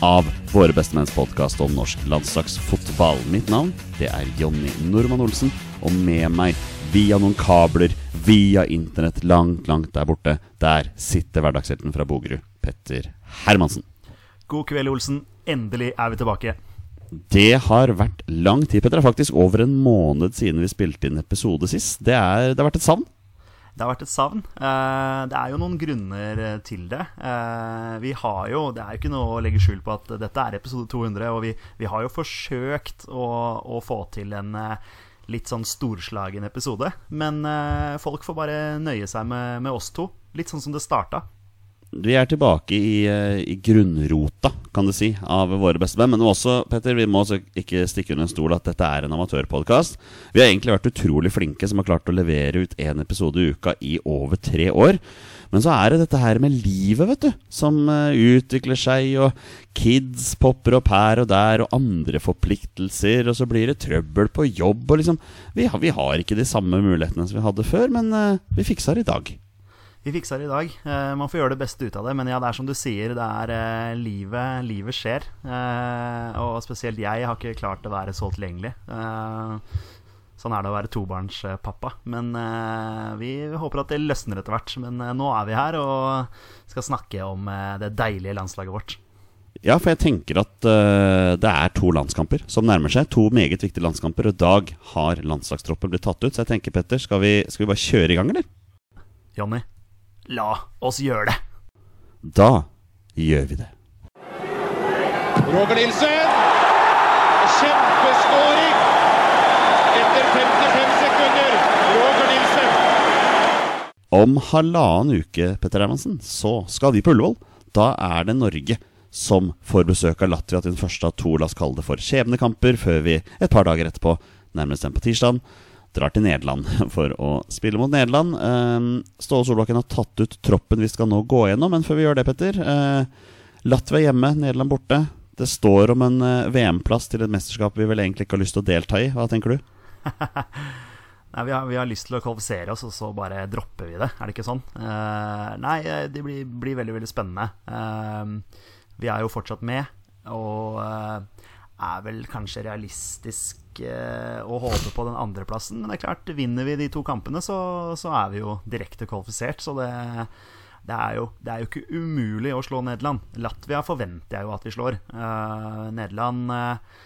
av Våre bestemenns podkast om norsk landslagsfotball. Mitt navn det er Jonny Normann Olsen, og med meg via noen kabler, via internett langt, langt der borte, der sitter hverdagshelten fra Bogerud, Petter Hermansen. God kveld, Olsen. Endelig er vi tilbake. Det har vært lang tid, Petter. Det er faktisk over en måned siden vi spilte inn episode sist. Det, er, det har vært et savn. Det har vært et savn. Eh, Det er jo noen grunner eh, til det. Eh, Vi har jo, Det er jo ikke noe å legge skjul på at dette er episode 200, og vi, vi har jo forsøkt å, å få til en litt sånn storslagen episode. Men folk får bare nøye seg med, med oss to. Litt sånn som det starta. Vi er tilbake i, eh, i grunnrota, kan du si, av våre beste band. Men også, Petter, vi må også ikke stikke under en stol at dette er en amatørpodkast. Vi har egentlig vært utrolig flinke som har klart å levere ut én episode i uka i over tre år. Men så er det dette her med livet, vet du, som eh, utvikler seg, og kids popper opp her og der, og andre forpliktelser, og så blir det trøbbel på jobb, og liksom Vi, har- vi har ikke de samme mulighetene som vi hadde før, men eh, vi fiksa det i dag. Vi fiksa det i dag. Eh, man får gjøre det beste ut av det. Men ja, det er som du sier, det er eh, livet, livet skjer. Eh, og spesielt jeg har ikke klart å være så tilgjengelig. Eh, sånn er det å være tobarnspappa. Men vi håper at det løsner etter hvert. Men nå er vi her og skal snakke om det deilige landslaget vårt. Ja, for jeg tenker at uh, det er to landskamper som nærmer seg. To meget viktige landskamper. Og i dag har landslagstroppen blitt tatt ut. Så jeg tenker, Petter, skal vi, skal vi bare kjøre i gang, eller? Jonny, la oss gjøre det! Da gjør vi det. Roger Nilsen! Kjempeskåring! Etter 55 sekunder. Roger Nilsen. Om halvannen uke, Petter Hermansen, så skal vi på Ullevål. Da er det Norge som får besøk av Latvia til den første av to, la oss kalle det for skjebnekamper, før vi et par dager etterpå, nærmest bestemt på tirsdag, drar til Nederland for å spille mot Nederland. Eh, Ståle Solbakken har tatt ut troppen vi skal nå gå gjennom, men før vi gjør det, Petter eh, Latvia hjemme, Nederland borte. Det står om en eh, VM-plass til et mesterskap vi vel egentlig ikke har lyst til å delta i. Hva tenker du? Nei, vi har, vi har lyst til å kvalifisere oss, og så bare dropper vi det. Er det ikke sånn? Uh, nei, eh, det blir, blir veldig, veldig spennende. Uh, vi er jo fortsatt med, og eh, er vel kanskje realistisk eh, å håpe på den andreplassen. Men det er klart, vinner vi de to kampene, så, så er vi jo direkte kvalifisert. Så det, det, er jo, det er jo ikke umulig å slå Nederland. Latvia forventer jeg jo at vi slår. Eh, Nederland eh,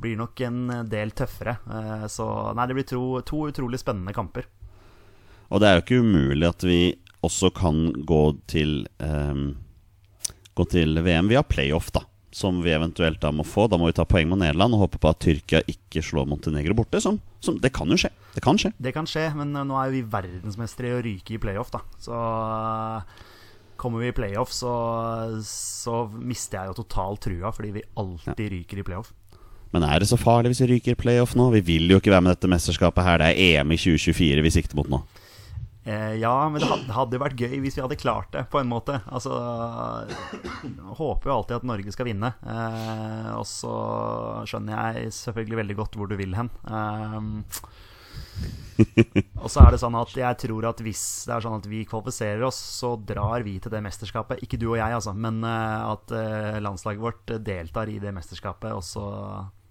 blir nok en del tøffere. Eh, Så nei, det blir to, to utrolig spennende kamper. Og det er jo ikke umulig at vi også kan gå til ehm, Gå til VM via playoff, da. Som vi eventuelt da må få. Da må vi ta poeng mot Nederland og håpe på at Tyrkia ikke slår Montenegro borte. Som, som, det kan jo skje. Det kan skje. Det kan skje, men eh, nå er vi verdensmestere i å ryke i playoff, da. Så eh, kommer vi i playoff, så, så mister jeg jo totalt trua, fordi vi alltid ryker i playoff. Men er det så farlig hvis vi ryker i playoff nå? Vi vil jo ikke være med dette mesterskapet her. Det er EM i 2024 vi sikter mot nå. Eh, ja, men det hadde, jo vært gøy hvis vi hadde klart det, på en måte. Altså Håper jo alltid at Norge skal vinne. Eh, og så skjønner jeg selvfølgelig veldig godt hvor du vil hen. Eh, og så er det sånn at jeg tror at hvis det er sånn at vi kvalifiserer oss, så drar vi til det mesterskapet. Ikke du og jeg, altså, men eh, at eh, landslaget vårt deltar i det mesterskapet, og så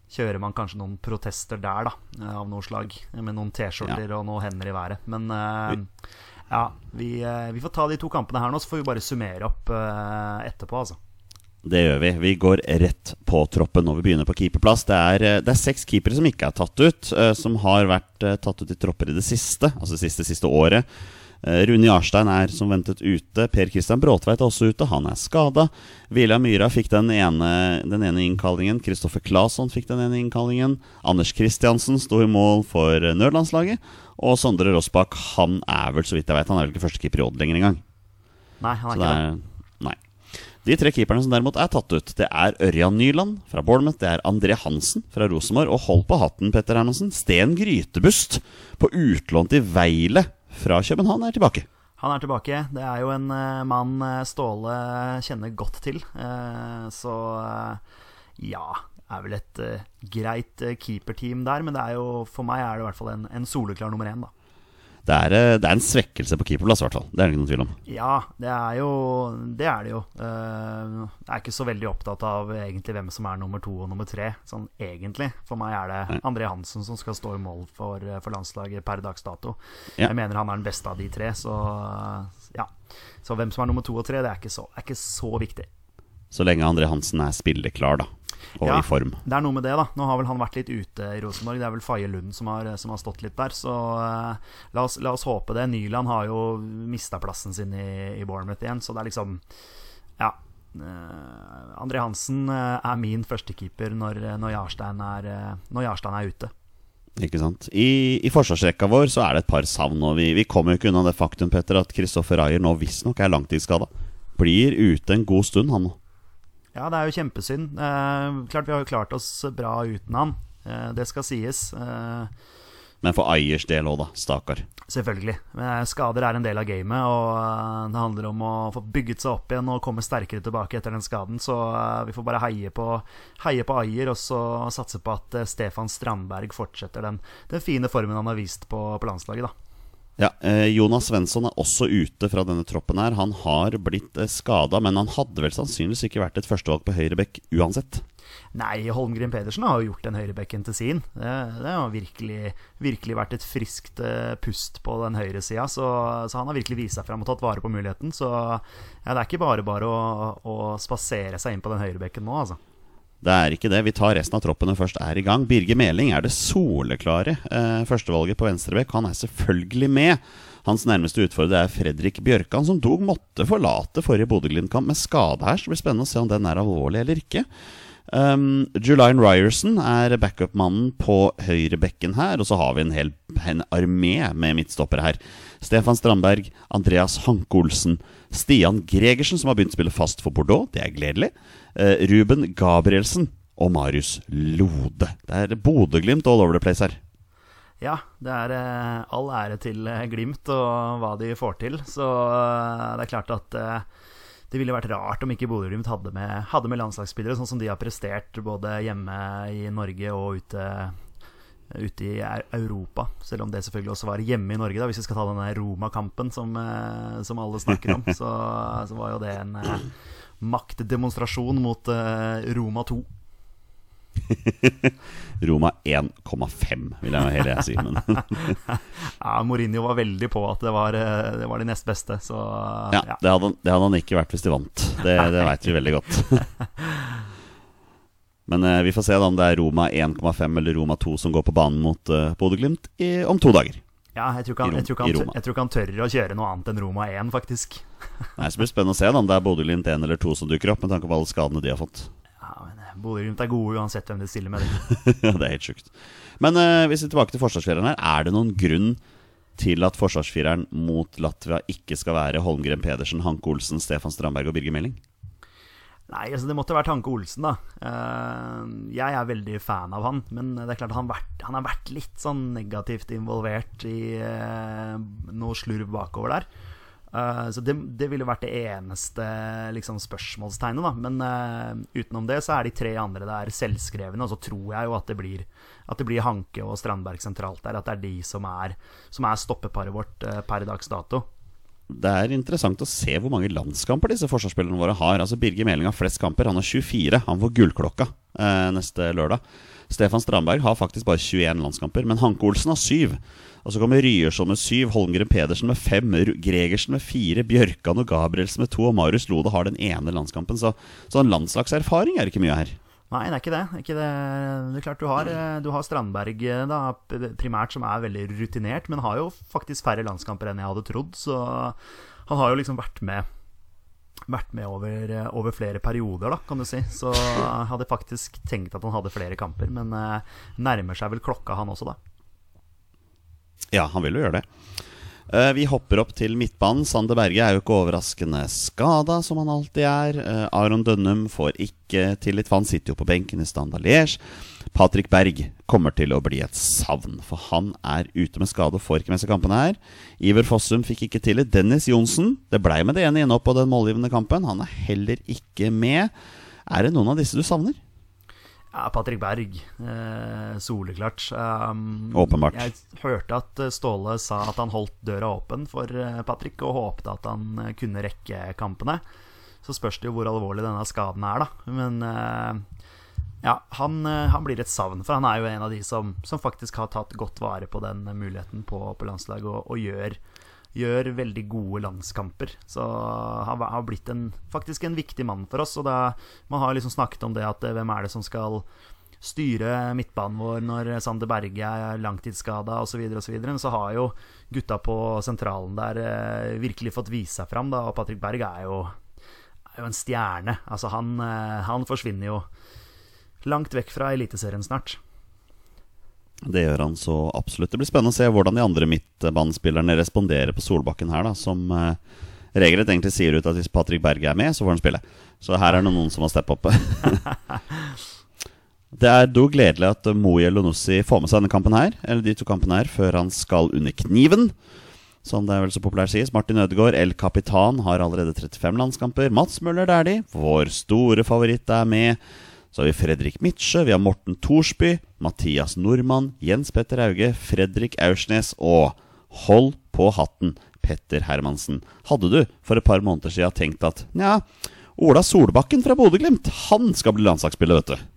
kjører man kanskje noen protester der, da, eh, av noe slag. Med noen T-skjorter og noen hender i været. Men uh, ja, vi, uh, vi får ta de to kampene her nå, så får vi bare summere opp uh, etterpå, altså. Det gjør vi. Vi går rett på troppen når vi begynner på keeperplass. Det er, det er seks keepere som ikke er tatt ut, som har vært tatt ut i tropper i det siste, altså det siste, siste året. Eh, Rune Jarstein er som ventet ute. Per Kristian Bråtveit er også ute, han er skada. Vilja Myra fikk den ene, den ene innkallingen. Kristoffer Claesson fikk den ene innkallingen. Anders Kristiansen sto i mål for eh, nødlandslaget. Og Sondre Rossbakk, han er vel, så vidt jeg vet, han er vel ikke førstekeeper i Odd lenger engang. Nei, han er Så ikke det det. er, nei. De tre keeperne som derimot er tatt ut, det er Ørjan Nyland fra Bournemouth, det er André Hansen fra Rosenborg, og hold på hatten, Petter Hermansen, Sten Grytebust på utlån til Veile fra København er tilbake. Han er tilbake. Det er jo en uh, mann eh, Ståle kjenner godt til. Uh, så uh, ja er vel et greit keeperteam der, men det er jo, for meg er det i hvert fall en, en soleklar nummer én, da. Det er, eh, det er en svekkelse på keeperplass, i hvert fall. Det er det ikke noen tvil om. Ja, det er jo Det er det jo. Eh, Jeg er ikke så veldig opptatt av egentlig hvem som er nummer to og nummer tre, sånn egentlig. For meg er det André Hansen som skal stå i mål for, eh, for landslaget per dags dato. Ja. Jeg mener han er den beste av de tre, så ja. Så hvem som er nummer to og tre, det er ikke så, er ikke så viktig. Så lenge André Hansen er spilleklar, da. Og Ja. i form. Det er noe med det, da. Nå har vel han vært litt ute i Rosenborg. Det er vel Faye Lund som har, som har stått litt der. Så eh, la, oss, la oss håpe det. Nyland har jo mista plassen sin i, i Bournemouth igjen, så det er liksom Ja. Uh, André Hansen eh, er min førstekeeper når, når, Jarstein er, eh, når Jarstein er ute. Ikke sant? I, I forsvarsrekka vår så er det et par savn. Og vi, vi kommer jo ikke unna det faktum Petter, at Kristoffer Ayer nå visstnok er langtidsskada. Blir ute en god stund, han nå. Ja, det er jo kjempesynd. Eh, klart vi har jo klart oss bra uten han. Eh, det skal sies. Eh, Men for Ayers del òg, da. Stakkar. Selvfølgelig. Men Skader er en del av gamet, og eh, det handler om å få bygget seg opp igjen og komme sterkere tilbake etter den skaden. Så eh, vi får bare heie på, heie på Ayer og så satse på at eh, Stefan Strandberg fortsetter den, den fine formen han har vist på, på landslaget. da. Ja, eh, Jonas Svensson er også ute fra denne troppen her. Han har blitt eh, skada, men han hadde vel sannsynligvis ikke vært et førstevalg på høyrebekk uansett. Nei, Holmgren Pedersen har jo gjort den høyrebekken til sin. Det, det har virkelig, virkelig vært et friskt eh, pust på den høyresida, så, så han har virkelig vist seg fram og tatt vare på muligheten. Så ja, det er ikke bare bare å, å spasere seg inn på den høyrebekken nå, altså. Det er ikke det. Vi tar resten av troppen når først er i gang. Birger Meling er det soleklare eh, førstevalget på venstrebekk. Han er selvfølgelig med. Hans nærmeste utfordrer er Fredrik Bjørkan, som dog måtte forlate forrige Bodø-Glimt-kamp med skade her. Så det blir spennende å se om den er alvorlig eller ikke. Um, Julian Ryerson er backup-mannen på høyrebekken her. Og så har vi en hel en armé med midtstoppere her. Stefan Strandberg, Andreas Hanke Olsen, Stian Gregersen, som har begynt å spille fast for Bordeaux. Det er gledelig. Eh, Ruben Gabrielsen og Marius Lode. Det er Bodø-Glimt all over the place her. Ja, det er eh, all ære til eh, Glimt og hva de får til. Så det er klart at det ville vært rart om ikke Bodø-Glimt hadde, med- hadde med landslagsspillere, sånn som de har prestert både hjemme i Norge og ute, ute i Europa. Selv om det selvfølgelig også var hjemme i Norge, da, hvis vi skal ta denne Roma-kampen som, som alle snakker om. Så, så var jo det en maktdemonstrasjon mot eh, Roma 2. Roma 1,5, vil jeg heller si. Men Ja, Mourinho var veldig på at det var, eh, det var det nest beste, så ja, ja. det hadde, det hadde han ikke vært hvis de vant. Det, det veit vi veldig godt. Men eh, vi får se da om det er Roma 1,5 eller Roma 2 som går på banen mot uh, Bodø-Glimt om to dager. Ja, jeg tror, ikke han, tror ikke han, jeg tror ikke han tør å kjøre noe annet enn Roma 1, faktisk. Nei, så blir det spennende å se da om det er Bodø-Glimt 1 eller 2 som dukker opp, med tanke på alle skadene de har fått. Ja, men eh, Bodø-Glimt er gode uansett hvem de stiller med. Det. Ja, det er helt sjukt. Men uh, hvis vi er tilbake til forsvarsfireren her, er det noen grunn til at forsvarsfireren mot Latvia ikke skal være Holmgren Pedersen, Hanke Olsen, Stefan Strandberg og Birger Meling? Nei, altså det måtte være Tanke Olsen, da. Eh, jeg er veldig fan av han, men det er klart han, vært, han har vært litt sånn negativt involvert i eh, noe slurv bakover der. Eh, så det, det ville vært det eneste liksom, spørsmålstegnet, da. Men utenom det så er de tre andre der selvskrevne, og så tror jeg jo at det blir, at det blir Hanke og Strandberg sentralt der. At det er de som er, som er stoppeparet vårt per dags dato. Det er interessant å se hvor mange landskamper disse forsvarsspillerne våre har. Altså Birger Meling har flest kamper. Han har 24. Han får gullklokka eh, neste lørdag. Stefan Strandberg har faktisk bare 21 landskamper, men Hanke Olsen har 7. Og så kommer Ryerson med 7, Holmgren Pedersen med 5, Gregersen med 4, Bjørkan og Gabrielsen med 2, og Marius Lode har den ene landskampen. Så, så en landslagserfaring er ikke mye her. Nei, det er ikke det. Ikke det. det er klart du har, eh, du har Strandberg eh, da, primært, som er veldig rutinert, men har jo faktisk færre landskamper enn jeg hadde trodd. Så han har jo liksom vært med vært med over, eh, over flere perioder, da, kan du si. Så jeg hadde faktisk tenkt at han hadde flere kamper, men nærmer seg vel klokka, han også, da. Ja, han vil jo gjøre det. Eh, Vi hopper opp til midtbanen. Sander Berge er jo ikke overraskende skada, som han alltid er. Eh, Aron Dønnum får ikke tillit, for han sitter jo på benken i Standard Liège. Patrick Berg kommer til å bli et savn, for han er ute med skade og får ikke med seg kampene her. Iver Fossum fikk ikke tillit. Dennis Johnsen, det blei med det ene inne opp på den målgivende kampen. Han er heller ikke med. Er det noen av disse du savner? Ja, Patrick Berg. Eh, soleklart. Um, Åpenbart. Jeg hørte at eh, Ståle sa at han holdt døra åpen for eh, Patrick, og håpte at han eh, kunne rekke kampene. Så spørs det jo hvor alvorlig denne skaden er, da. Men eh, ja, han, han blir et savn, for han er jo en av de som, som faktisk har tatt godt vare på den muligheten på, på landslaget, og, og gjør, gjør veldig gode landskamper. Så han har blitt en, faktisk en viktig mann for oss. Og da, man har liksom snakket om det at eh, hvem er det som skal styre midtbanen vår når Sander Berge er langtidsskada osv., osv. Men så har jo gutta på sentralen der eh, virkelig fått vise seg fram, da, og Patrick Berg er jo, er jo en stjerne. Altså, han, eh, han forsvinner jo langt vekk fra Eliteserien snart. Det gjør han så absolutt. Det blir spennende å se hvordan de andre midtbanespillerne responderer på Solbakken her, da, som eh, regelrett egentlig sier ut at hvis Patrick Berge er med, så får han spille. Så her er det noen som må steppe opp. det er dog gledelig at Moe Elonussi får med seg denne kampen her, eller de to kampene her, før han skal under kniven. Som det er vel så populært sies. Martin Ødegaard, El Capitan, har allerede 35 landskamper. Mats Møller Dæhlie, vår store favoritt, er med. Så har vi Fredrik Midtsjø, vi har Morten Thorsby, Mathias Nordmann, Jens Petter Hauge, Fredrik Aursnes og hold på hatten, Petter Hermansen. Hadde du for et par måneder siden tenkt at nja, Ola Solbakken fra Bodø-Glimt, han skal bli landslagsspiller, vet du.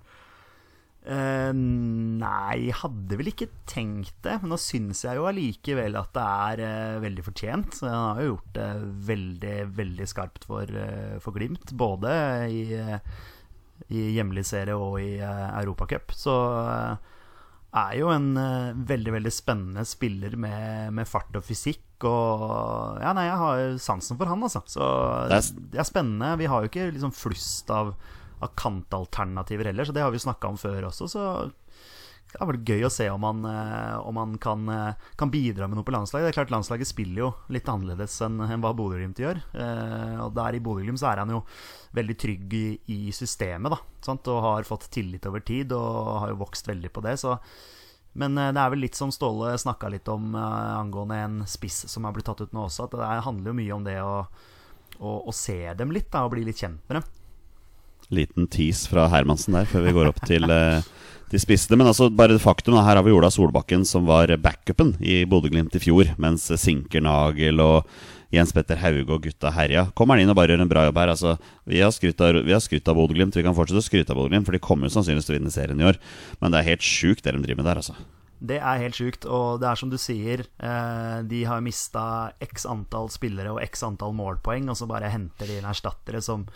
Uh, nei, hadde vel ikke tenkt det. Men nå syns jeg jo allikevel at det er uh, veldig fortjent. Han har jo gjort det veldig, veldig skarpt for, uh, for Glimt. Både i, eh, i hjemlig serie og i uh, Europacup. Så eh, er jo en eh, veldig, veldig spennende spiller med, med fart og fysikk. Og ja, nei, jeg har sansen for han, altså. Så Det er det er spennende. Vi har jo ikke liksom flust av, av kantalternativer heller, så det har vi snakka om før også. Så det hadde vært gøy å se om han, eh, om han kan, eh, kan bidra med noe på landslaget. Det er klart Landslaget spiller jo litt annerledes enn enn hva Bodø-Glimt gjør. Eh, Og der i Bodø-Glimt er han jo veldig trygg i, i systemet, da. Sant? Og har fått tillit over tid og har jo vokst veldig på det. Så men det er vel litt som Ståle snakka litt om eh, angående en spiss som har blitt tatt ut nå også, at det er- handler jo mye om det å, å, å se dem litt da, og bli litt kjent med dem. Liten tease fra Hermansen der før vi går opp til, de til spissene. Men altså, bare faktum, her har vi Ola Solbakken som var backupen i Bodø-Glimt i fjor, mens Sinkernagel og Jens Petter Hauge og gutta herja. Kommer han inn og bare gjør en bra jobb her. Altså, vi har skrytt av Bodø-Glimt, vi kan fortsette å skryte av Bodø-Glimt, for de kommer jo sannsynligvis til å vinne serien i år. Men det er helt sjukt det de driver med der, altså. Det er helt sjukt, og det er som du sier, eh, de har mista x antall spillere og x antall målpoeng, og så bare henter de inn erstattere som,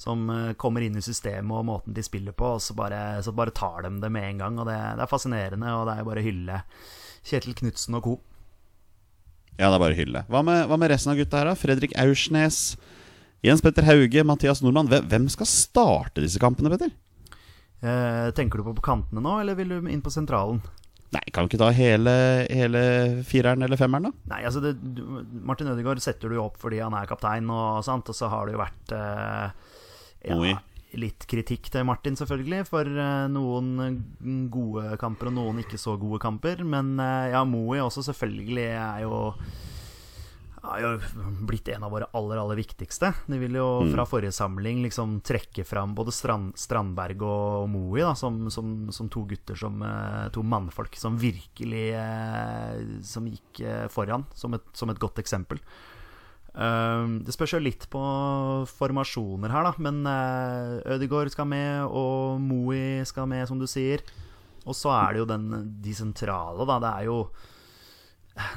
som eh, kommer inn i systemet og måten de spiller på, og så bare, så bare tar de det med en gang. Og det, det er fascinerende, og det er bare å hylle Kjetil Knutsen og co. Ja, det er bare å hylle. Hva med, hva med resten av gutta her, da? Fredrik Aursnes, Jens Petter Hauge, Mathias Nordmann. Hvem, hvem skal starte disse kampene, Petter? Eh, tenker du på på kantene nå, eller vil du inn på sentralen? Nei, kan vi ikke ta hele, hele fireren eller femmeren, da? Nei, altså det, du, Martin Ødegaard setter du jo opp fordi han er kaptein, og, sant? og så har det jo vært eh, Oi. ja, litt kritikk til Martin, selvfølgelig, for eh, noen eh, gode kamper og noen ikke så gode kamper. Men eh, ja, Moe også selvfølgelig er jo har jo blitt en av våre aller, aller viktigste. De vil jo fra forrige samling liksom trekke fram både Strand, Strandberg og Moe da, som, som, som to gutter som eh, To mannfolk som virkelig Som gikk foran, som et, som et godt eksempel. Um, det spørs jo litt på formasjoner her, da. Men uh, Ødegaard skal med, og Moey skal med, som du sier. Og så er det jo den, de sentrale, da. Det er jo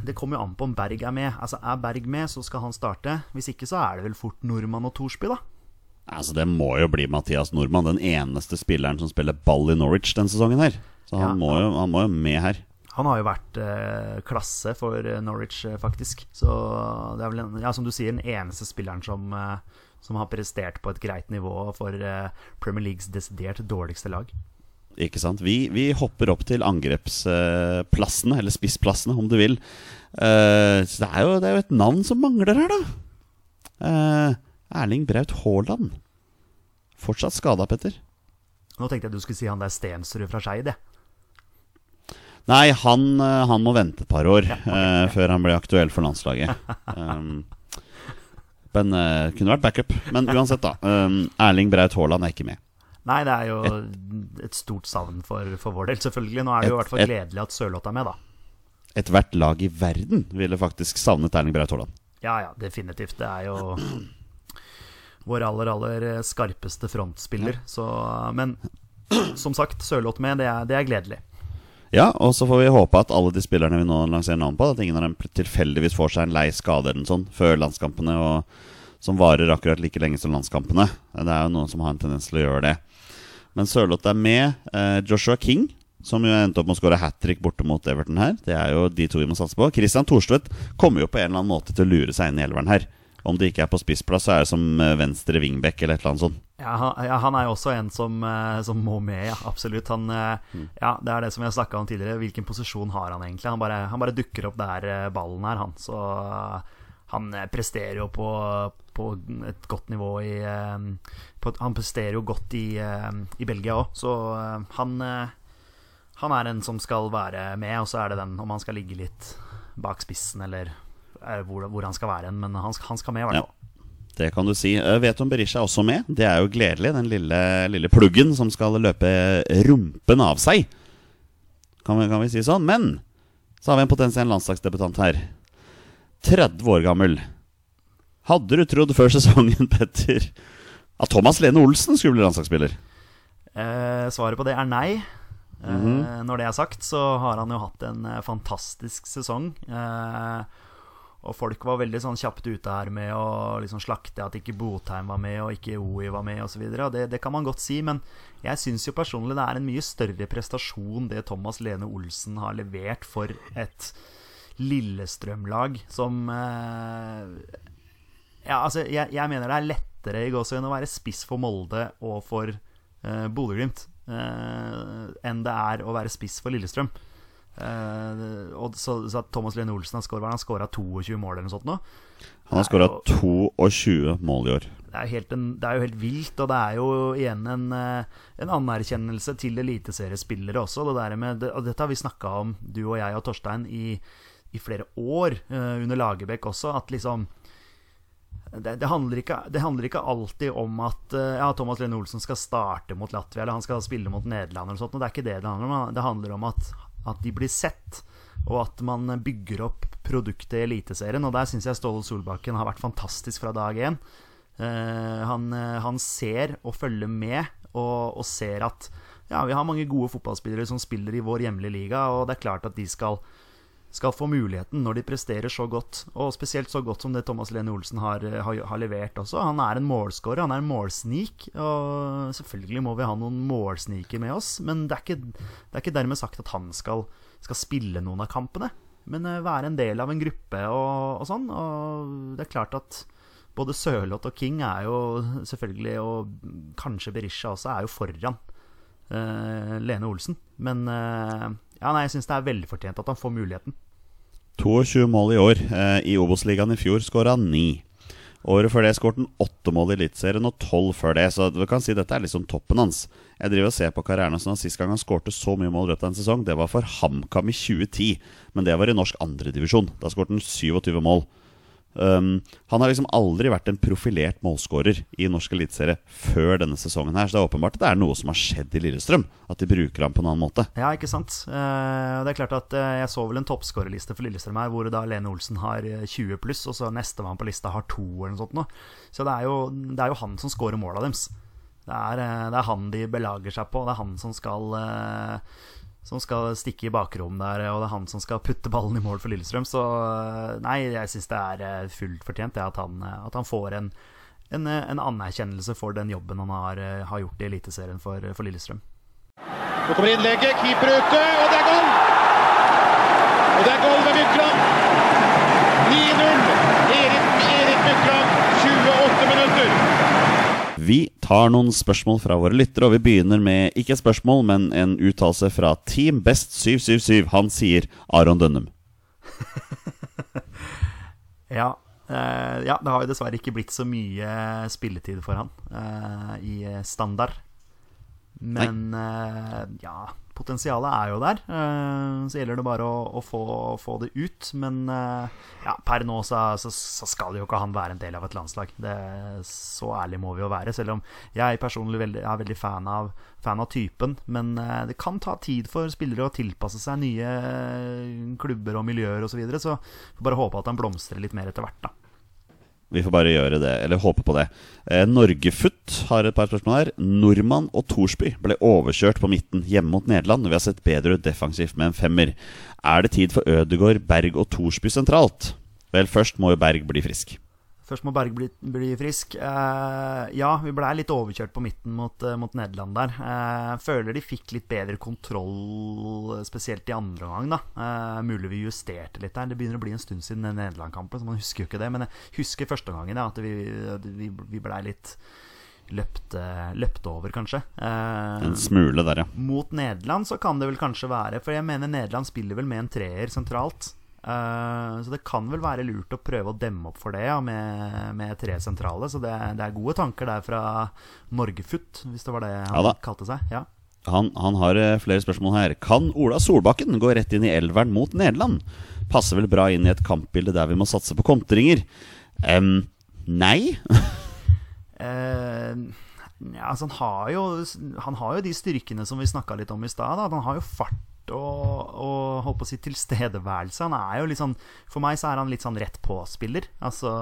Det kommer jo an på om Berg er med. Altså Er Berg med, så skal han starte. Hvis ikke så er det vel fort Nordmann og Thorsby, da. Altså Det må jo bli Mathias Nordmann, den eneste spilleren som spiller ball i Norwich denne sesongen. her Så han, Ja, må, jo, han må jo med her. Han har jo vært eh, klasse for eh, Norwich, eh, faktisk. Så det er vel en, ja, som du sier, den eneste spilleren som, eh, som har prestert på et greit nivå for eh, Premier Leagues desidert dårligste lag. Ikke sant? Vi, vi hopper opp til angrepsplassene, eller spissplassene, om du vil. Eh, så det er, jo, det er jo et navn som mangler her, da. Eh, Erling Braut Haaland. Fortsatt skada, Petter. Nå tenkte jeg du skulle si han der Stensrud fra Skeid, jeg. Nei, han, eh, han må vente et par år eh, før han blir aktuell for landslaget. Um, men uh, kunne vært backup. Men uansett, da. Um, Erling Braut Haaland er ikke med. Nei, det er jo et stort savn for, for vår del, selvfølgelig. Nå er det jo i hvert fall gledelig at Sørloth er med, da. Ethvert lag i verden ville faktisk savnet Erling Braut Haaland. Ja, ja, definitivt. Det er jo vår aller, aller skarpeste frontspiller. Så, men som sagt, Sørloth med, det er, det er gledelig. Ja, og så får vi håpe at alle de spillerne vi nå lanserer navn på, at ingen av dem tilfeldigvis får seg en lei skade eller noe sånt før landskampene, og som varer akkurat like lenge som landskampene. Det er jo noen som har en tendens til å gjøre det. Men Sørloth er med. Eh, Joshua King, som jo endte opp med å skåre hat trick borte mot Everton her. Det er jo de to vi må satse på. Christian Thorstvedt kommer jo på en eller annen måte til å lure seg inn i elveren her. Om det ikke er på spissplass, så er det som eh, venstre wingback eller et eller annet sånt. Ja, han, ja, han er jo også en som, eh, som må med, ja. Absolutt. Han, eh, ja, det er det som jeg snakka om tidligere. Hvilken posisjon har han egentlig? Han bare, han bare dukker opp der eh, ballen er, han. Så han presterer jo på, på et godt nivå i på, Han presterer jo godt i, i Belgia òg, så han Han er en som skal være med, og så er det den om han skal ligge litt bak spissen, eller hvor, hvor han skal være hen. Men han, han skal med, i hvert fall. Det kan du si. Veton Vet du om Berisha er også med? Det er jo gledelig. Den lille, lille pluggen som skal løpe rumpen av seg. Kan vi, kan vi si sånn. Men så har vi en potensiell landslagsdebutant her. 30 år gammel. Hadde du trodd før sesongen, Petter, at Thomas Lene Olsen skulle bli landslagsspiller? Eh, svaret på det er nei. Eh, Når det er sagt, så har han jo hatt en eh, fantastisk sesong. Eh, og folk var veldig sånn kjapt ute her med å liksom slakte at ikke Botheim var med, og ikke OI var med, osv. Det, det kan man godt si, men jeg syns jo personlig det er en mye større prestasjon det Thomas Lene Olsen har levert for et Lillestrøm-lag som eh, ja, altså, jeg, jeg mener det er lettere i gåsehud å være spiss for Molde og for eh, Bodø-Glimt eh, enn det er å være spiss for Lillestrøm. Eh, og så, så Thomas Lene Olsen har skåra 22 mål eller noe sånt nå. Han har skåra 22 mål i år. Det er, helt en, det er jo helt vilt, og det er jo igjen en, eh, en anerkjennelse til eliteseriespillere også. Det med, og dette har vi snakka om, du og jeg og Torstein, i, i flere år uh, under Lagerbäck også. At liksom det, det, handler ikke, det handler ikke alltid om at eh, ja, Thomas Lene Olsen skal starte mot Latvia eller han skal spille mot Nederland. eller sånt, og Det er ikke det det handler om. Det handler om at, at de blir sett, og at man bygger opp produktet i Eliteserien. Og der syns jeg Ståle Solbakken har vært fantastisk fra dag én. Uh, han, eh, han ser og følger med, og, og ser at ja, vi har mange gode fotballspillere som spiller i vår hjemlige liga, og det er klart at de skal skal få muligheten når de presterer så godt, og spesielt så godt som det Thomas Lene Olsen har, har, har levert også. Han er en målscorer, han er en målsnik, og selvfølgelig må vi ha noen målsniker med oss, men det er ikke, det er ikke dermed sagt at han skal, skal spille noen av kampene. Men uh, være en del av en gruppe og, og sånn. Og det er klart at både Sørloth og King er jo selvfølgelig, og kanskje Berisha også, er jo foran uh, Lene Olsen. Men uh, ja, nei, jeg syns det er veldig fortjent at han får muligheten. 22 mål i år. Eh, I Obos-ligaen i fjor skåra han 9. Året før det skåret han 8 mål i Eliteserien og 12 før det. Så du kan si dette er liksom toppen hans. Jeg driver og ser på karrieren hans. Sist gang han skårte så mye mål i løpet av en sesong, det var for HamKam i 2010. Men det var i norsk andredivisjon. Da skåret han 27 mål. Um, han har liksom aldri vært en profilert målskårer i norsk eliteserie før denne sesongen her, så det er åpenbart at det er noe som har skjedd i Lillestrøm. At de bruker ham på en annen måte. Ja, ikke sant. Uh, det er klart at uh, Jeg så vel en toppskårerliste for Lillestrøm her, hvor da Lene Olsen har eh, 20 pluss, og så nestemann på lista har to, eller noe sånt. noe. Så det er, jo, det er jo han som scorer måla deres. Det er, uh, det er han de belager seg på. Det er han som skal eh, som skal stikke i bakrom der, og det er han som skal putte ballen i mål for Lillestrøm. Så eh, nei, jeg syns det er eh, fullt fortjent det at han, eh, at han får en, en, en anerkjennelse for den jobben han har, har gjort i Eliteserien for, for Lillestrøm. Nå kommer innlegget, keeper ute, og det er goal! Og det er goal ved Mykland. 9-0. Erik, Erik Mykland, 28 minutter. Vi tar noen spørsmål fra våre lyttere, og vi begynner med ikke et spørsmål, men en uttalelse fra Team Best 777. Han sier Aron Dønnum. Ja, eh, ja, det har jo dessverre ikke blitt så mye spilletid for han eh, i standard. Men eh, ja, potensialet er jo der. Eh, så gjelder det bare å, å få, få det ut. Men eh, ja, per nå så, så, så skal jo ikke han være en del av et landslag. Det, så ærlig må vi jo være. Selv om jeg personlig veldig, er veldig fan av, fan av typen. Men eh, det kan ta tid for spillere å tilpasse seg nye klubber og miljøer osv. Så, videre, så bare håpe at han blomstrer litt mer etter hvert, da. Vi får bare gjøre det, eller håpe på det. Eh, Norgefutt har et par spørsmål her. Nordmann og Thorsby ble overkjørt på midten hjemme mot Nederland. Vi har sett bedre ut defensivt med en femmer. Er det tid for Ødegård, Berg og Thorsby sentralt? Vel, først må jo Berg bli frisk. Først må Berg bli, bli frisk. Eh, ja, vi blei litt overkjørt på midten mot, eh, mot Nederland der. Eh, føler de fikk litt bedre kontroll, spesielt i andre omgang. da. Eh, mulig vi justerte litt der. Det begynner å bli en stund siden den Nederland-kampen, så man husker jo ikke det. Men jeg husker første gangen ja, at vi, vi, vi blei litt løpt, løpte, over, kanskje. Eh, En smule der, ja. mot Nederland så kan det vel kanskje være For jeg mener Nederland spiller vel med en treer sentralt. Eh, så det kan vel være lurt å prøve å demme opp for det ja, med, med tre sentrale. Så det, det er gode tanker der fra Norgefutt, hvis det var det han Ja kalte seg. Ja. Han, han har eh, flere spørsmål her. Kan Ola Solbakken gå rett inn i elveren mot Nederland? Passer vel bra inn i et kampbilde der vi må satse på kontringer? Um, nei. uh, ja, altså han, har jo, han har jo de styrkene som vi snakka litt om i stad. Han har jo fart og, og holdt på å si tilstedeværelse. Han er jo litt sånn For meg så er han litt sånn rett på-spiller. Altså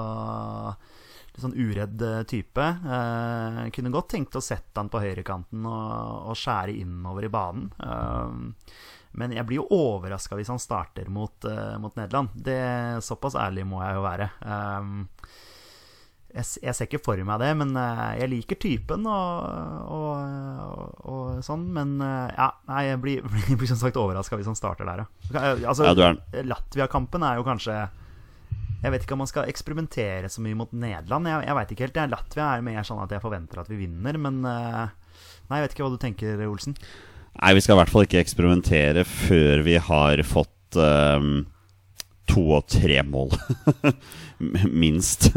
litt sånn uredd eh, type. Eh, kunne godt tenkt å sette han på høyrekanten og, og skjære innover i banen. Eh, men jeg blir jo overraska hvis han starter mot, eh, mot Nederland. Det, såpass ærlig må jeg jo være. Eh, jeg, jeg ser ikke for meg det, men eh, jeg liker typen og, og, og, og sånn. Men eh, ja, nei, jeg blir, blir, blir som sagt overraska hvis han starter der, ja. Altså, Ja, Latvia-kampen er jo kanskje Jeg vet ikke om man skal eksperimentere så mye mot Nederland. Jeg, jeg vet ikke helt. Jeg, Latvia er mer sånn at jeg forventer at vi vinner, men eh, Nei, jeg vet ikke hva du tenker, Olsen. Nei, vi skal i hvert fall ikke eksperimentere før vi har fått um, to og tre mål. Minst.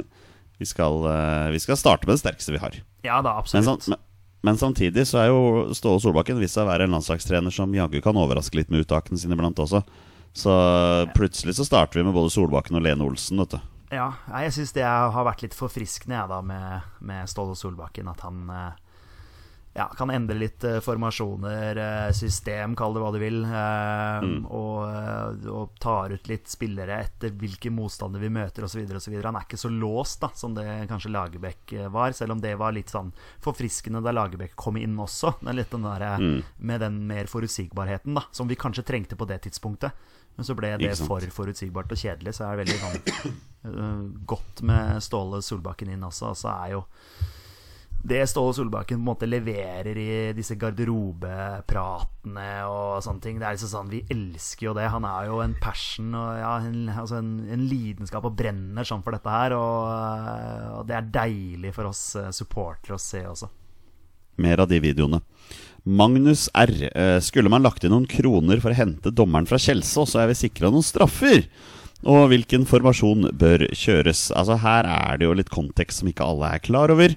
Vi skal, eh, vi skal starte med det sterkeste vi har. Ja da, absolutt. men, men samtidig så er jo Ståle Solbakken vist seg å være en landslagstrener som jaggu kan overraske litt med uttakene sine iblant også. Så plutselig så starter vi med både Solbakken og Lene Olsen, vet du. Ja, jeg syns det har vært litt forfriskende jeg, da, med, med Ståle Solbakken. At han eh, ja, kan endre litt uh, formasjoner, uh, system, kall det hva du vil. eh, og, eh, og tar ut litt spillere etter hvilke motstander vi møter osv. Han er ikke så låst da, som det kanskje Lagerbäck var, selv om det var litt sånn forfriskende da Lagerbäck kom inn også. Den der, mm. Med den mer forutsigbarheten da, som vi kanskje trengte på det tidspunktet. Men så ble det for forutsigbart og kjedelig, så er det veldig sånn godt med Ståle Solbakken inn også. Og så er jo det Ståle Solbakken på en måte leverer i disse garderobepratene og sånne ting. Det er liksom sånn, Vi elsker jo det. Han er jo en passion og ja, en, altså en, en lidenskap og brenner sånn for dette her. Og, og det er deilig for oss øh, supportere å se også. Mer av de videoene. Magnus R. eh, Skulle man lagt inn noen kroner for å hente dommeren fra Kjelsås, så er vi sikra noen straffer. Og hvilken formasjon bør kjøres? Altså Her er det jo litt kontekst som ikke alle er klar over.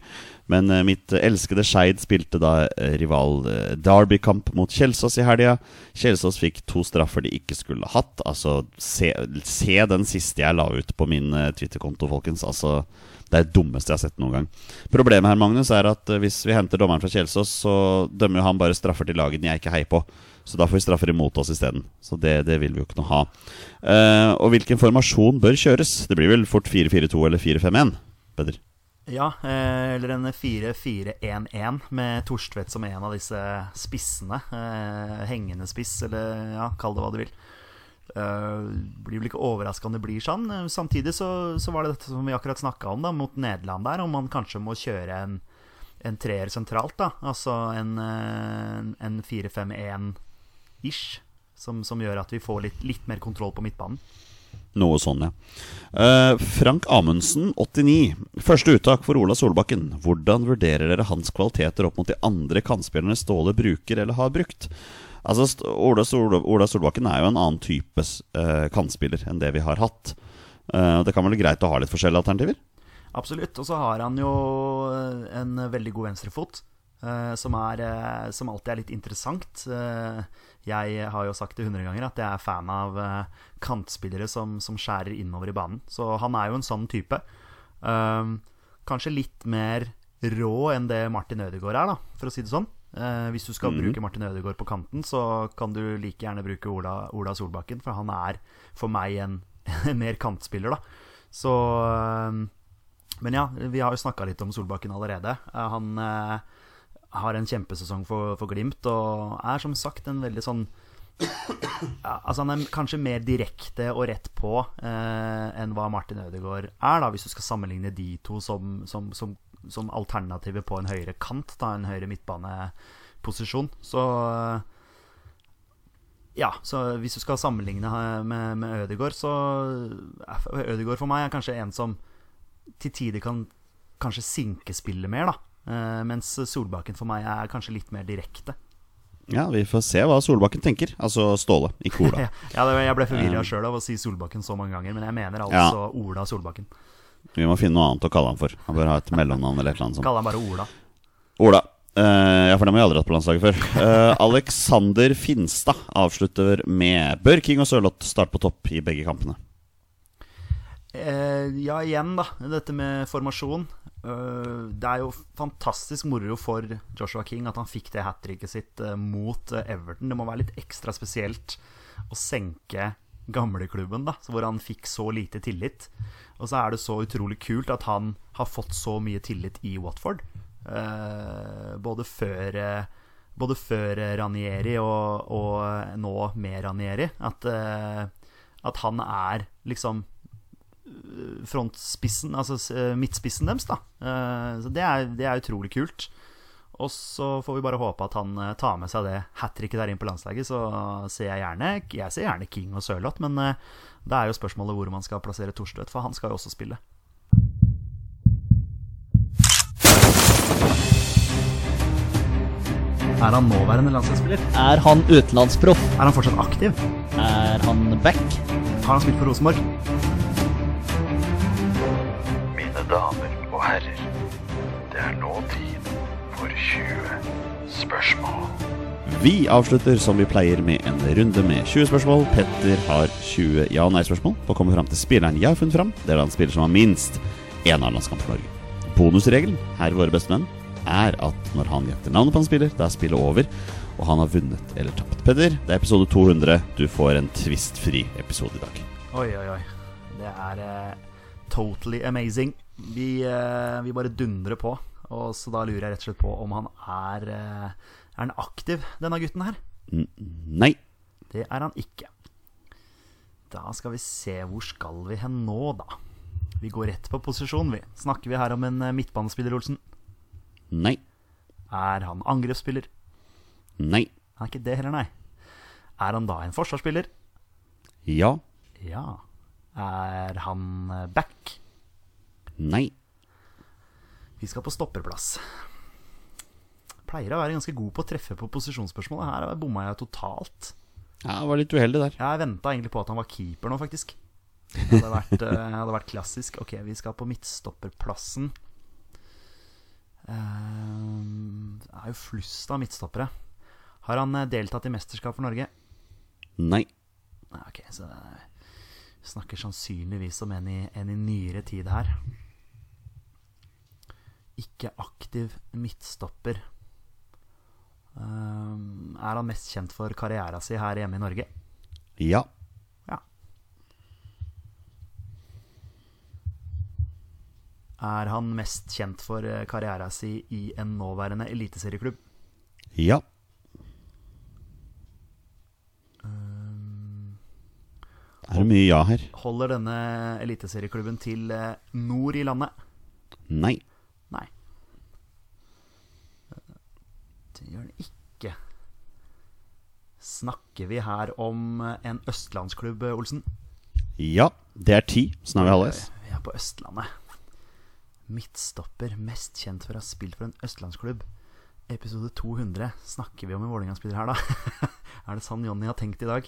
Men eh, mitt elskede Skeid spilte da eh, rival eh, Derby-kamp mot Kjelsås i helga. Kjelsås fikk to straffer de ikke skulle hatt. Altså, se, se den siste jeg la ut på min Twitter-konto, folkens. Altså, det er det dummeste jeg har sett noen gang. Problemet her, Magnus, er at hvis vi henter dommeren fra Kjelsås, så dømmer jo han bare straffer til lagene jeg ikke heier på. Så da får vi straffer imot oss isteden. Så det, det vil vi jo ikke noe ha. Uh, og hvilken formasjon bør kjøres? Det blir vel fort 4-4-2 eller 4-5-1? Peder? Ja, eh, eller en 4-4-1-1 med Torstvedt som en av disse spissene. Eh, hengende spiss, eller ja, kall det hva du vil. Eh, blir vel ikke overraska om det blir sånn. Samtidig så, så var det dette som vi akkurat snakka om, da, mot Nederland der, om man kanskje må kjøre en, en treer sentralt, da. Altså en, en 4-5-1-ish. Som, som gjør at vi får litt, litt mer kontroll på midtbanen. Noe sånn, ja. Uh, Frank Amundsen, 89. Første uttak for Ola Solbakken. Hvordan vurderer dere hans kvaliteter opp mot de andre kantspillerne Ståle bruker eller har brukt? Altså, Ola, Sol Ola Solbakken er jo en annen type uh, kantspiller enn det vi har hatt. Uh, det kan være greit å ha litt forskjellige alternativer? Absolutt. Og så har han jo en veldig god venstrefot. som, er, som alltid er litt interessant. Eh, jeg har jo sagt det hundre ganger at jeg er fan av eh, kantspillere som, som skjærer innover i banen. Så han er jo en sånn type. Um, kanskje litt mer rå enn det Martin Ødegaard er, da, for å si det sånn. Uh, hvis du skal Mhm. bruke Martin Ødegaard på kanten, så kan du like gjerne bruke Ola, Ola Solbakken, for han er for meg en, en mer kantspiller, da. Så eh, men ja, vi har jo snakka litt om Solbakken allerede. Uh, Han eh, har en kjempesesong for, for Glimt og er som sagt en veldig sånn ja, Altså Han er kanskje mer direkte og rett på eh, enn hva Martin Ødegaard er, da hvis du skal sammenligne de to som, som, som, som alternativet på en høyere kant, da en høyere midtbaneposisjon. Så eh, ja, så hvis du skal sammenligne eh, med, med Ødegaard, så er Ødegaard for meg er kanskje en som til tider kan kanskje sinke spillet mer, da. Eh, mens Solbakken for meg er kanskje litt mer direkte. Ja, vi får se hva Solbakken tenker. Altså Ståle, ikke Ola. Ja, Jeg ble forvirra Um, sjøl av å si Solbakken så mange ganger, men jeg mener altså Ola Solbakken. Vi må finne noe annet å kalle han for. Han bør ha et mellomnavn eller et eller annet sånt. Kall han bare Ola. Ola. Eh, ja, for dem har jeg aldri hatt på landslaget før. Eh, Alexander Finstad avslutter med Bør King og Sørloth starte på topp i begge kampene? Eh, ja, igjen, da. Dette med formasjon. Eh, det er jo fantastisk moro for Joshua King at han fikk det hat tricket sitt eh, mot Everton. Det må være litt ekstra spesielt å senke gamleklubben, da, hvor han fikk så lite tillit. Og så er det så utrolig kult at han har fått så mye tillit i Watford. Både før både før Ranieri og, og nå med Ranieri. At, at han er liksom frontspissen, altså eh, midtspissen deres, da. Eh, Så det er, det er utrolig kult. Og så får vi bare håpe at han eh, tar med seg det hat tricket der inn på landslaget. Så ser jeg gjerne Jeg ser gjerne King og Sørloth, men det er jo spørsmålet hvor man skal plassere Torstvedt, for han skal jo også spille. Er han nåværende landslagsspiller? Er han utenlandsproff? Er han fortsatt aktiv? Er han back? Har han spilt for Rosenborg? Damer og herrer, det er nå tid for 20 spørsmål. Vi avslutter som vi pleier med en runde med 20 spørsmål. Petter har 20 ja- og nei-spørsmål for å komme fram til spilleren jeg har funnet fram. Det er den spiller som har minst én A-landskamp for Norge. Bonusregelen her våre Våre bestemenn er at når han gjetter navnet på en spiller, da er spillet over, og han har vunnet eller tapt. Petter, det er episode 200. Du får en tvistfri episode i dag. Oi, oi, oi. Det er uh, totally amazing. Vi, eh, vi bare dundrer på. Og så da lurer jeg rett og slett på om han er eh, Er han aktiv, denne gutten her? Nei. Det er han ikke. Da skal vi se Hvor skal vi hen nå, da? Vi går rett på posisjon, vi. Snakker vi her om en eh, midtbanespiller, Olsen? Nei. Er han angrepsspiller? Nei. Han er ikke det heller, nei. Er han da en forsvarsspiller? Ja. Ja. Er han back? Nei. Vi skal på stopperplass. Pleier å være ganske god på å treffe på posisjonsspørsmålet. Her bomma jeg totalt. Ja, jeg var litt uheldig der. Jeg venta egentlig på at han var keeper nå, faktisk. Det hadde vært, eh, hadde vært klassisk. Ok, vi skal på midtstopperplassen. Eh, Det er jo flust av midtstoppere. Har han eh, deltatt i mesterskap for Norge? Nei, ok, så snakker sannsynligvis om en i, en i nyere tid her. Ikke aktiv midtstopper. Um, er han mest kjent for karriera si her hjemme i Norge? Ja. Ja. Er han mest kjent for eh, karriera si i en nåværende eliteserieklubb? Ja. Er det mye ja her? Holder denne eliteserieklubben til eh, nord i landet? Nei. Nei. Det gjør den ikke. Snakker vi her om en østlandsklubb, Olsen? Ja. Det er ti. Så nå er vi halvveis. Vi er på Østlandet. Midtstopper, mest kjent for å ha spilt for en østlandsklubb. Episode 200. Snakker vi om en Vålerenga-spiller her, da? er det sånn Jonny har tenkt i dag?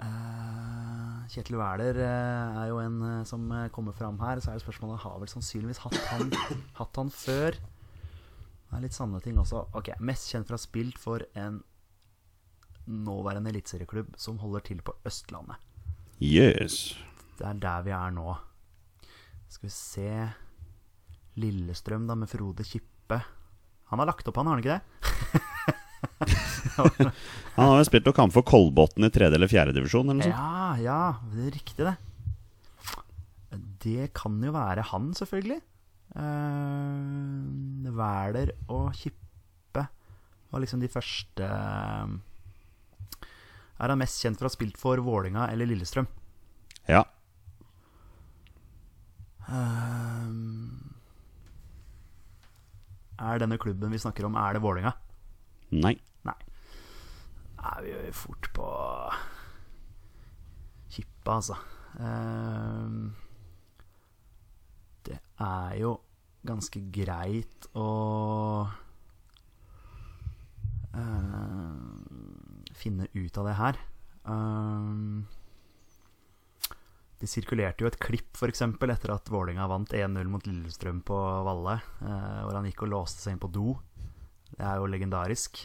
Eh, Kjetil Wæler eh, er jo en eh, som eh, kommer fram her. Så er det spørsmålet Har vel sannsynligvis hatt han, hatt han før. Det er litt sanne ting også. Ok, Mest kjent for å ha spilt for en nåværende eliteserieklubb som holder til på Østlandet. Yes. Det er der vi er nå. Skal vi se Lillestrøm, da, med Frode Kippe. Han har lagt opp, han, har han ikke det? Han har jo spilt noen kamper for Kolbotn i tredje eller fjerde divisjon. Eller noe sånt. Ja, ja, det er riktig, det. Det kan jo være han, selvfølgelig. Uh, Væler og Kippe var liksom de første eh, Er han mest kjent for å ha spilt for Vålinga eller Lillestrøm? Ja. Uh, er denne klubben vi snakker om, er det Vålinga? Nei. Nei. Vi jo fort på Kippa, altså. Um, det er jo ganske greit å ehm, finne ut av det her. Um, det sirkulerte jo et klipp for eksempel, etter at Vålinga vant 1-0 mot Lillestrøm på Valle, eh, hvor han gikk og låste seg inn på do. Det er jo legendarisk.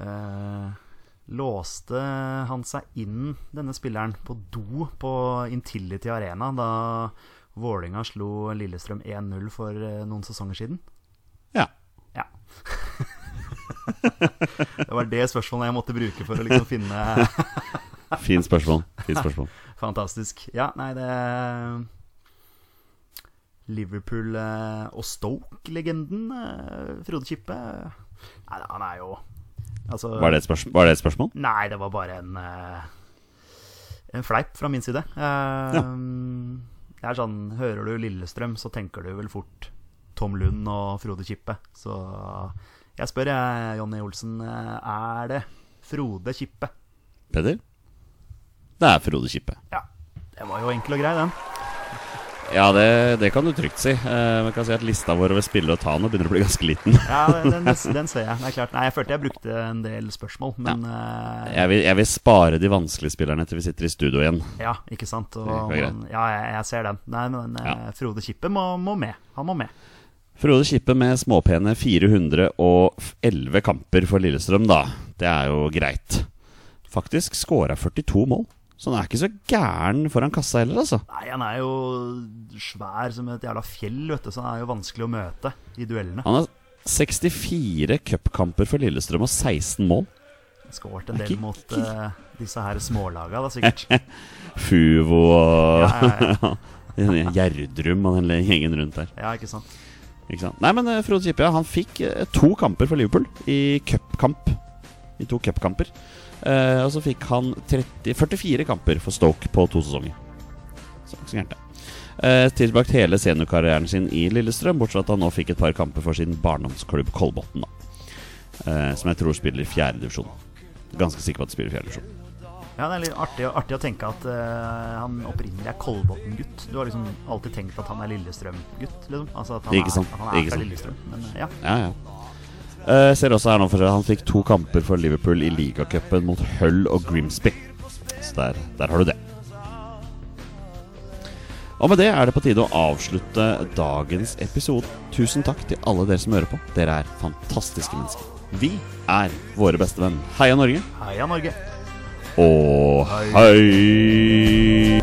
Eh, låste han seg inn, denne spilleren, på do på Intility Arena da Vålinga slo Lillestrøm 1-0 for eh, noen sesonger siden? Ja. Ja. det var det spørsmålet jeg måtte bruke for å liksom finne Fint spørsmål. Fint spørsmål. Fantastisk. Ja, nei, det Liverpool eh, og Stoke-legenden Frode Kippe Nei, han er jo Altså Var det? Var det et spørsmål? Nei, det var bare en eh, En fleip fra min side. Eh, Det er sånn Hører du Lillestrøm, så tenker du vel fort Tom Lund og Frode Kippe. Så jeg spør, jeg, Jonny Olsen, eh, er det Frode Kippe? Peder? Det er Frode Kippe. Ja. Det var jo enkel og grei, den. Ja, det, det kan du trygt si. Man kan si at lista vår over spillere å ta nå begynner å bli ganske liten. Ja, den, den, den ser jeg. Det er klart. Nei, jeg følte jeg brukte en del spørsmål, men eh, Jeg vil, jeg vil spare de vanskelige spillerne til vi sitter i studio igjen. Ja, ikke sant. Og, man- ja, jeg, jeg ser den. Nei, men eh, Ja. Frode Kippe må, må med. Han må med. Frode Kippe med småpene 411 kamper for Lillestrøm, da. Det er jo greit. Faktisk skåra 42 mål. Så han er ikke så gæren foran kassa heller, altså. Nei, han er jo svær som et jævla fjell, vet du, så han er jo vanskelig å møte i duellene. Han har 64 cupkamper for Lillestrøm og 16 mål. Skåret en del ikke- mot uh, disse her smålaga, da, sikkert. Fuvo og Ja, ja, Gjerdrum og den gjengen rundt der. Ja, ikke sant. Ikke sant? Nei, men eh, Frode Kippe ja, han fikk eh, to kamper for Liverpool i cupkamp. I to cupkamper. Uh, og så fikk han 30, 44 kamper for Stoke på to sesonger. Så ikke så gærent, det. Uh, tilbrakt hele seniorkarrieren sin i Lillestrøm, bortsett fra at han nå fikk et par kamper for sin barndomsklubb Kolbotn. Eh, som jeg tror spiller i fjerde divisjon. Ganske sikker på at de spiller i fjerde divisjon. Ja, det er litt artig, artig å tenke at uh, han opprinnelig er Kolbotn-gutt. Du har liksom alltid tenkt at han er Lillestrøm-gutt, liksom. Altså at han Ikke sant, er, at han er fra. Lillestrøm. Men ja. Ja, ja. Eh, ser også her nå for Han fikk to kamper for Liverpool i ligacupen mot Hull og Grimsby. Så der, der har du det. Og med det er det på tide å avslutte dagens episode. Tusen takk til alle dere som hører på. Dere er fantastiske mennesker. Vi er våre beste venn. Heia Norge. Heia Norge! Og hei!